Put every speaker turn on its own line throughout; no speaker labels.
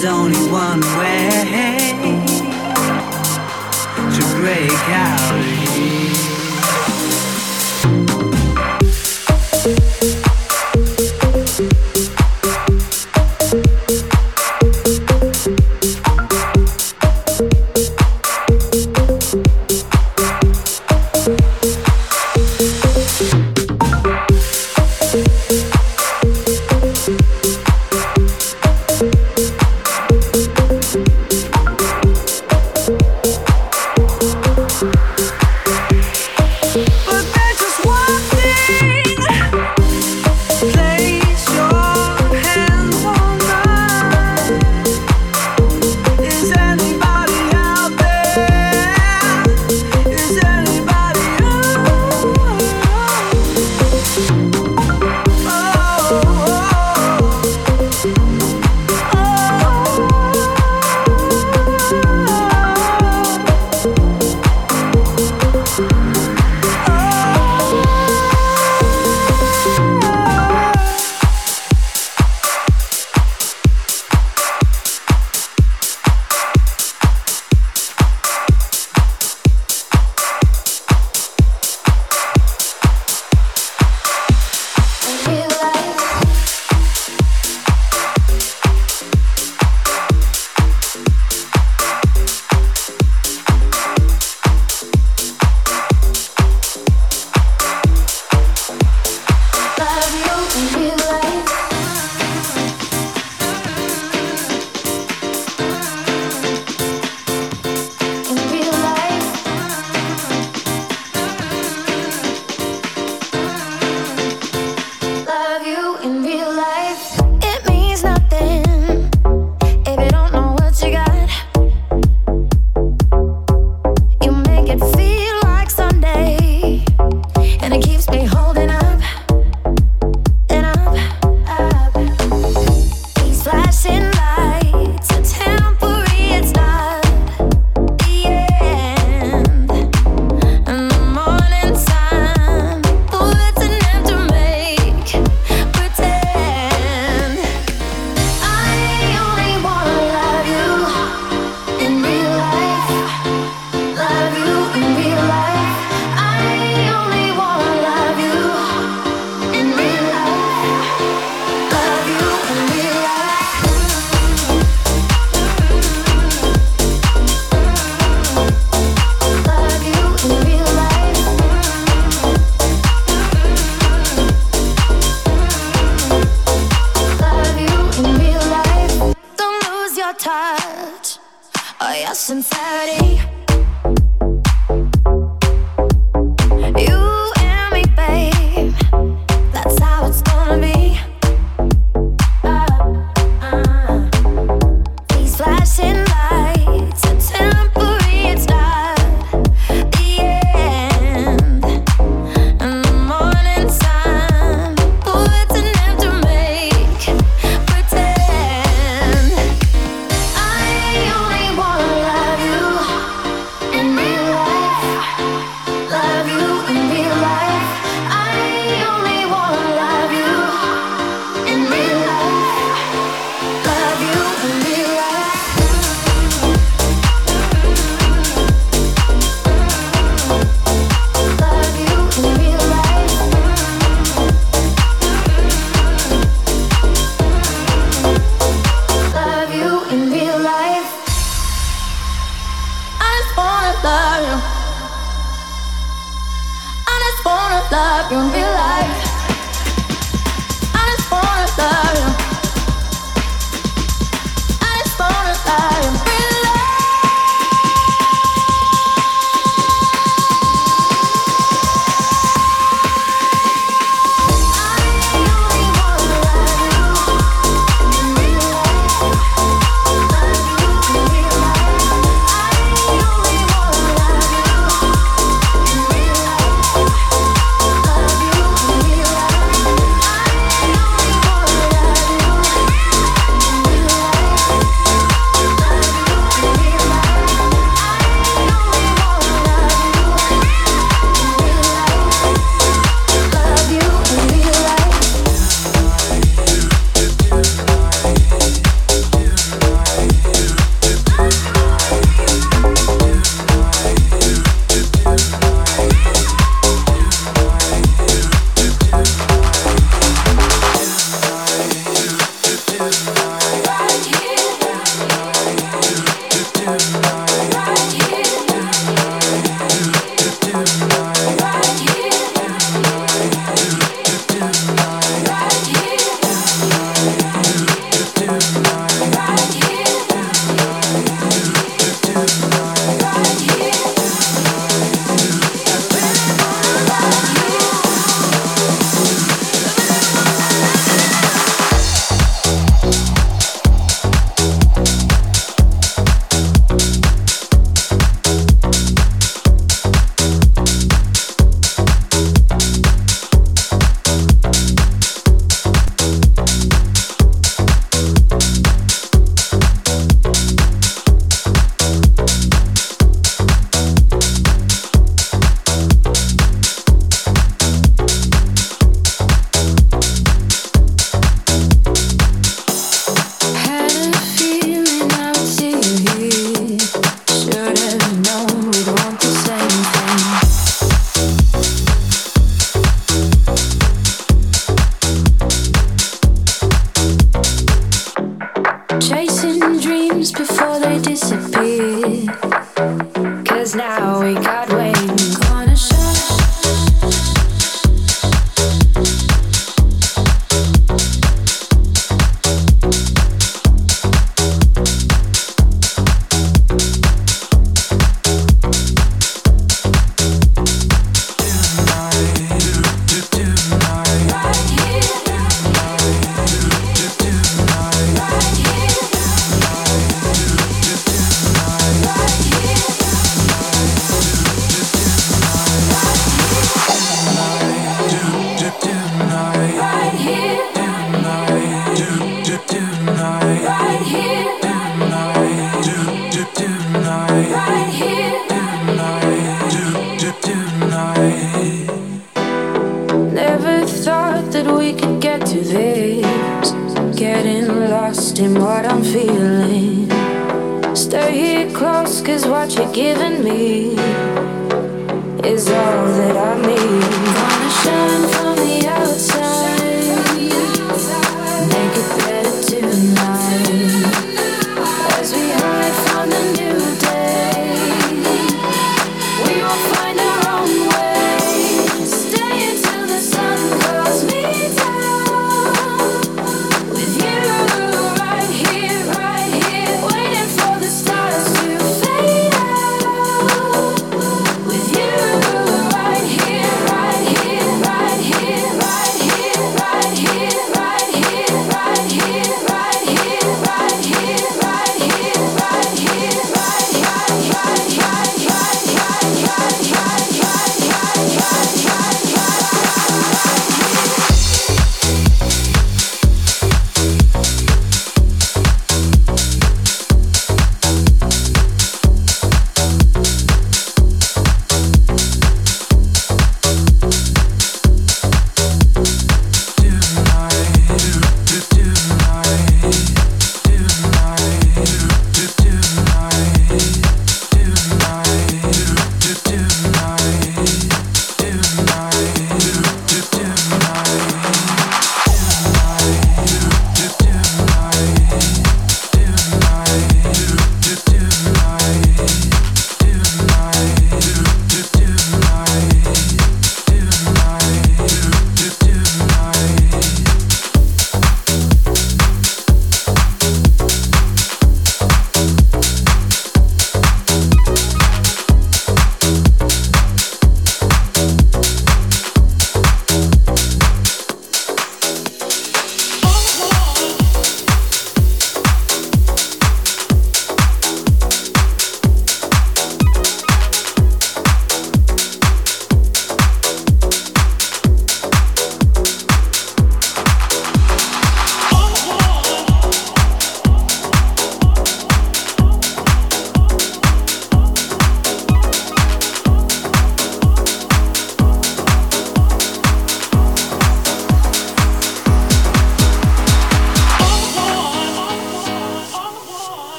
There's only one way to break out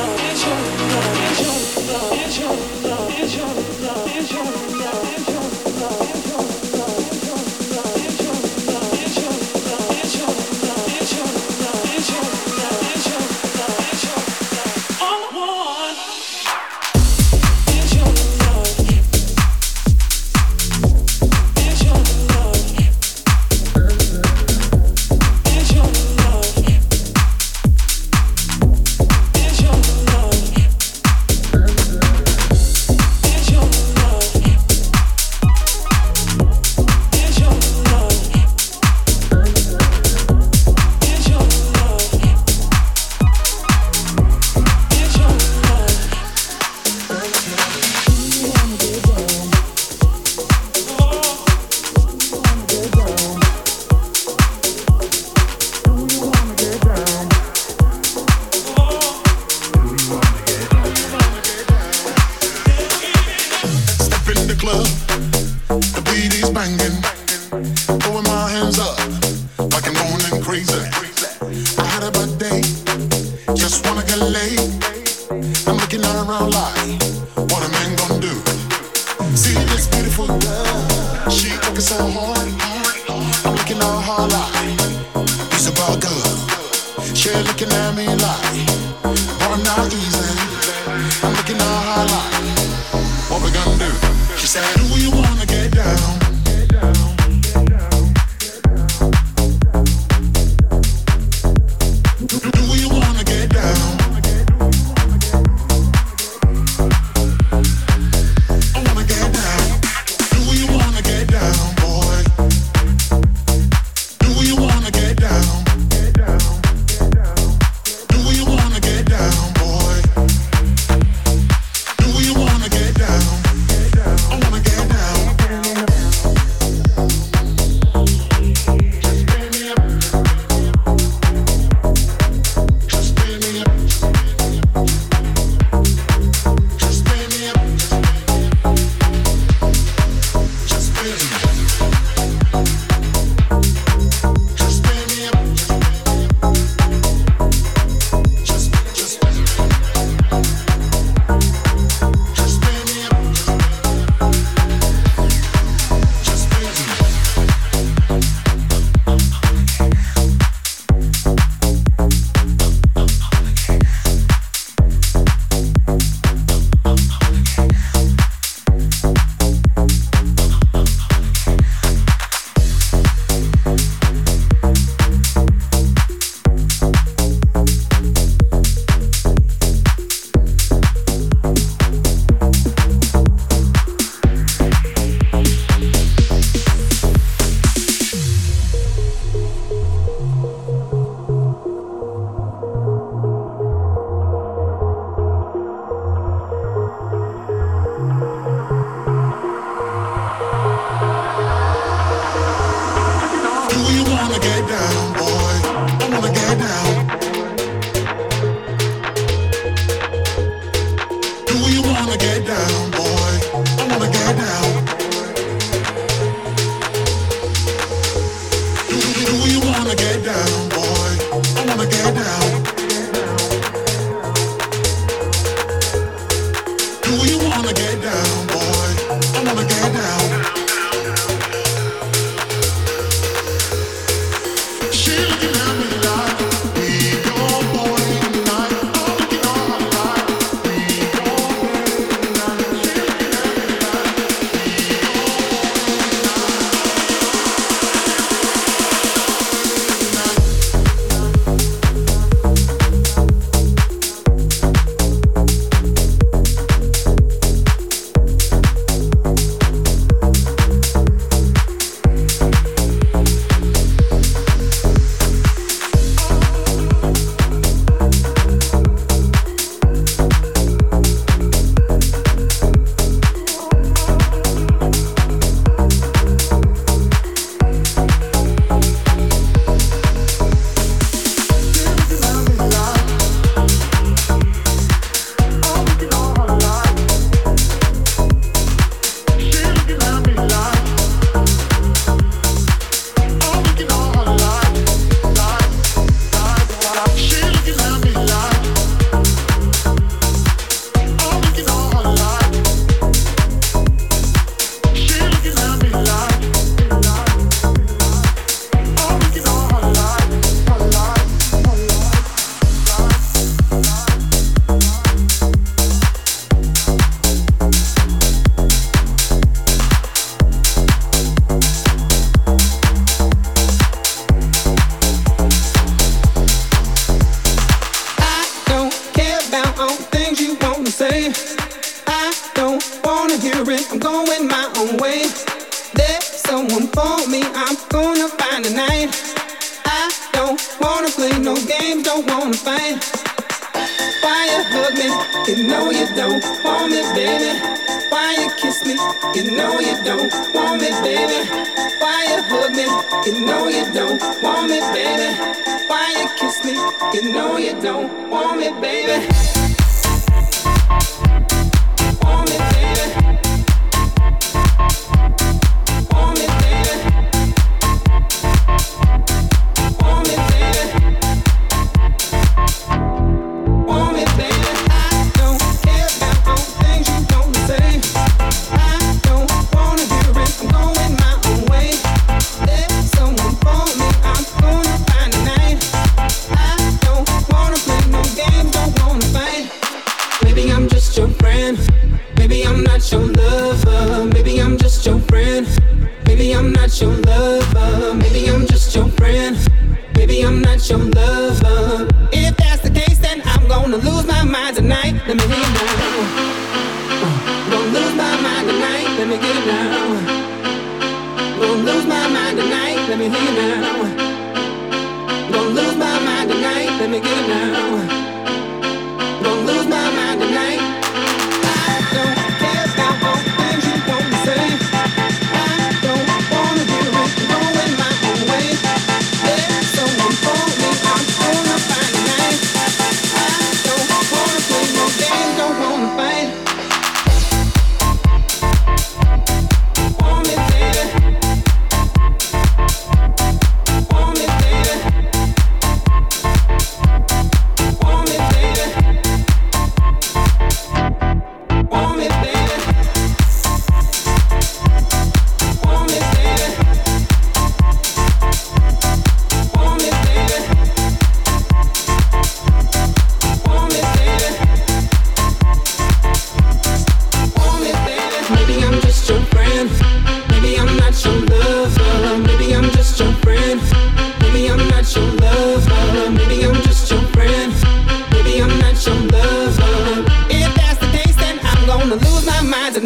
It's your love. it's your love. it's you, it's you.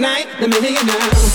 Say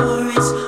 up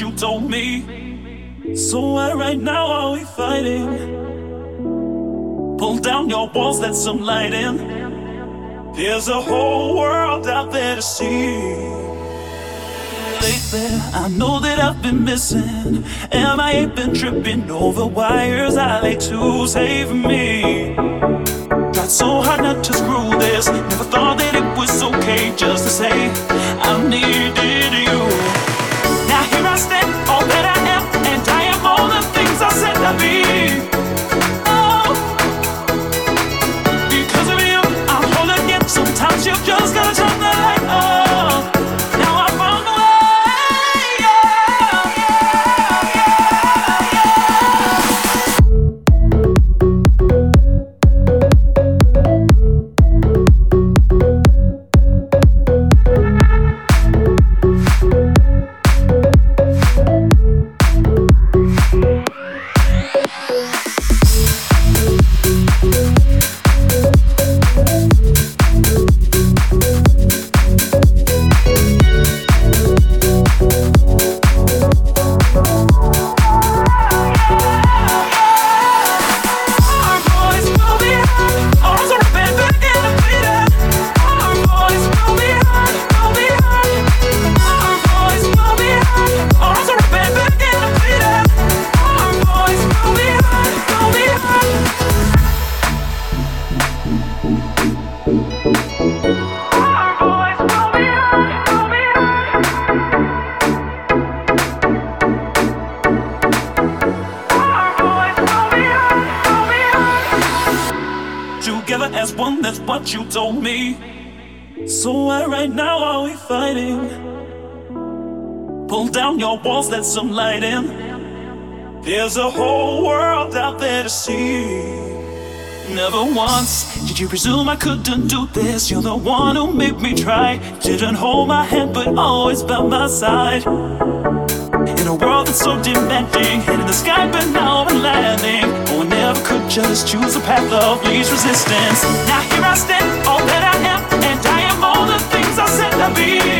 you told me. So why right now are we fighting? Pull down your walls, let some light in. There's a whole world out there to see. Lately, I know that I've been missing. Am I been tripping over wires I lay to save me? Tried so hard not to screw this. Never thought that it was okay just to say I needed you. Some light in. There's a whole world out there
to see. Never once did you presume I couldn't do this. You're the one who made me try. Didn't hold my hand, but always by my side. In a world that's so demanding, head in the sky, but now I'm landing. Oh, I never could just choose a path of least resistance. Now here I stand, all that I am, and I am all the things I said I'd be.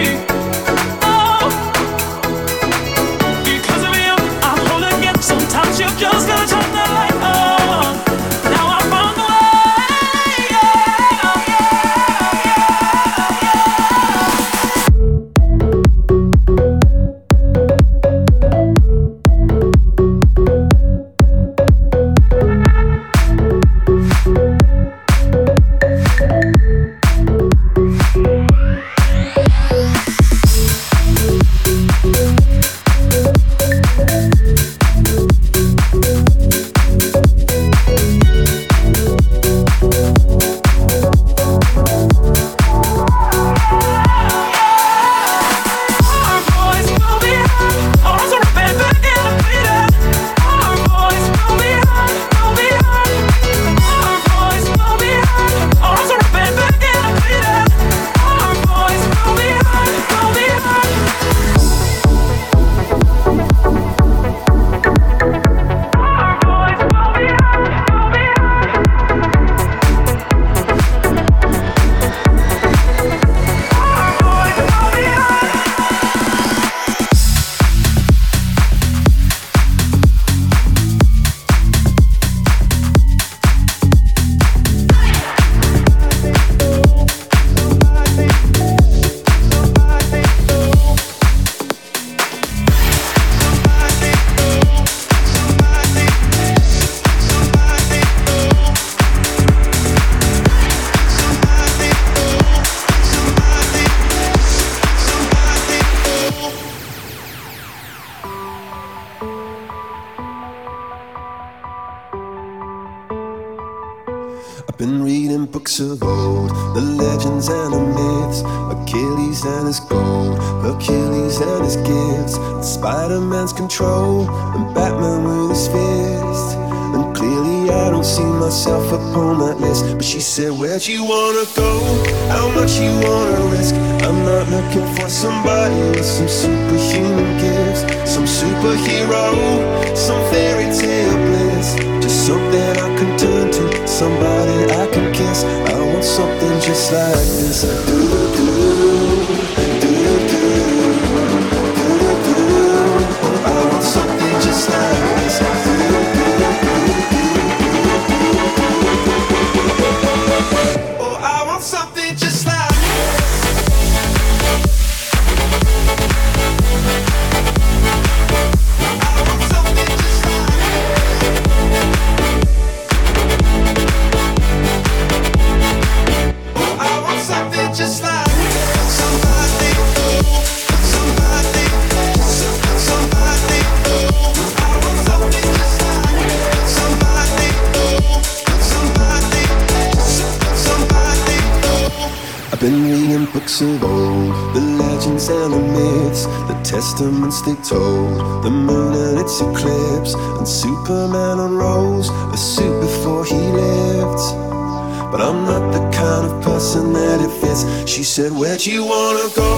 That it fits she said where'd you wanna go?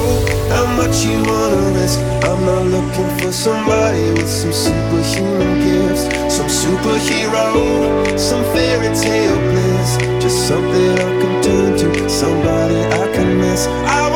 How much you wanna risk? I'm not looking for somebody with some superhuman gifts some superhero some fairy tale bliss. Just something i can turn to somebody i can miss. I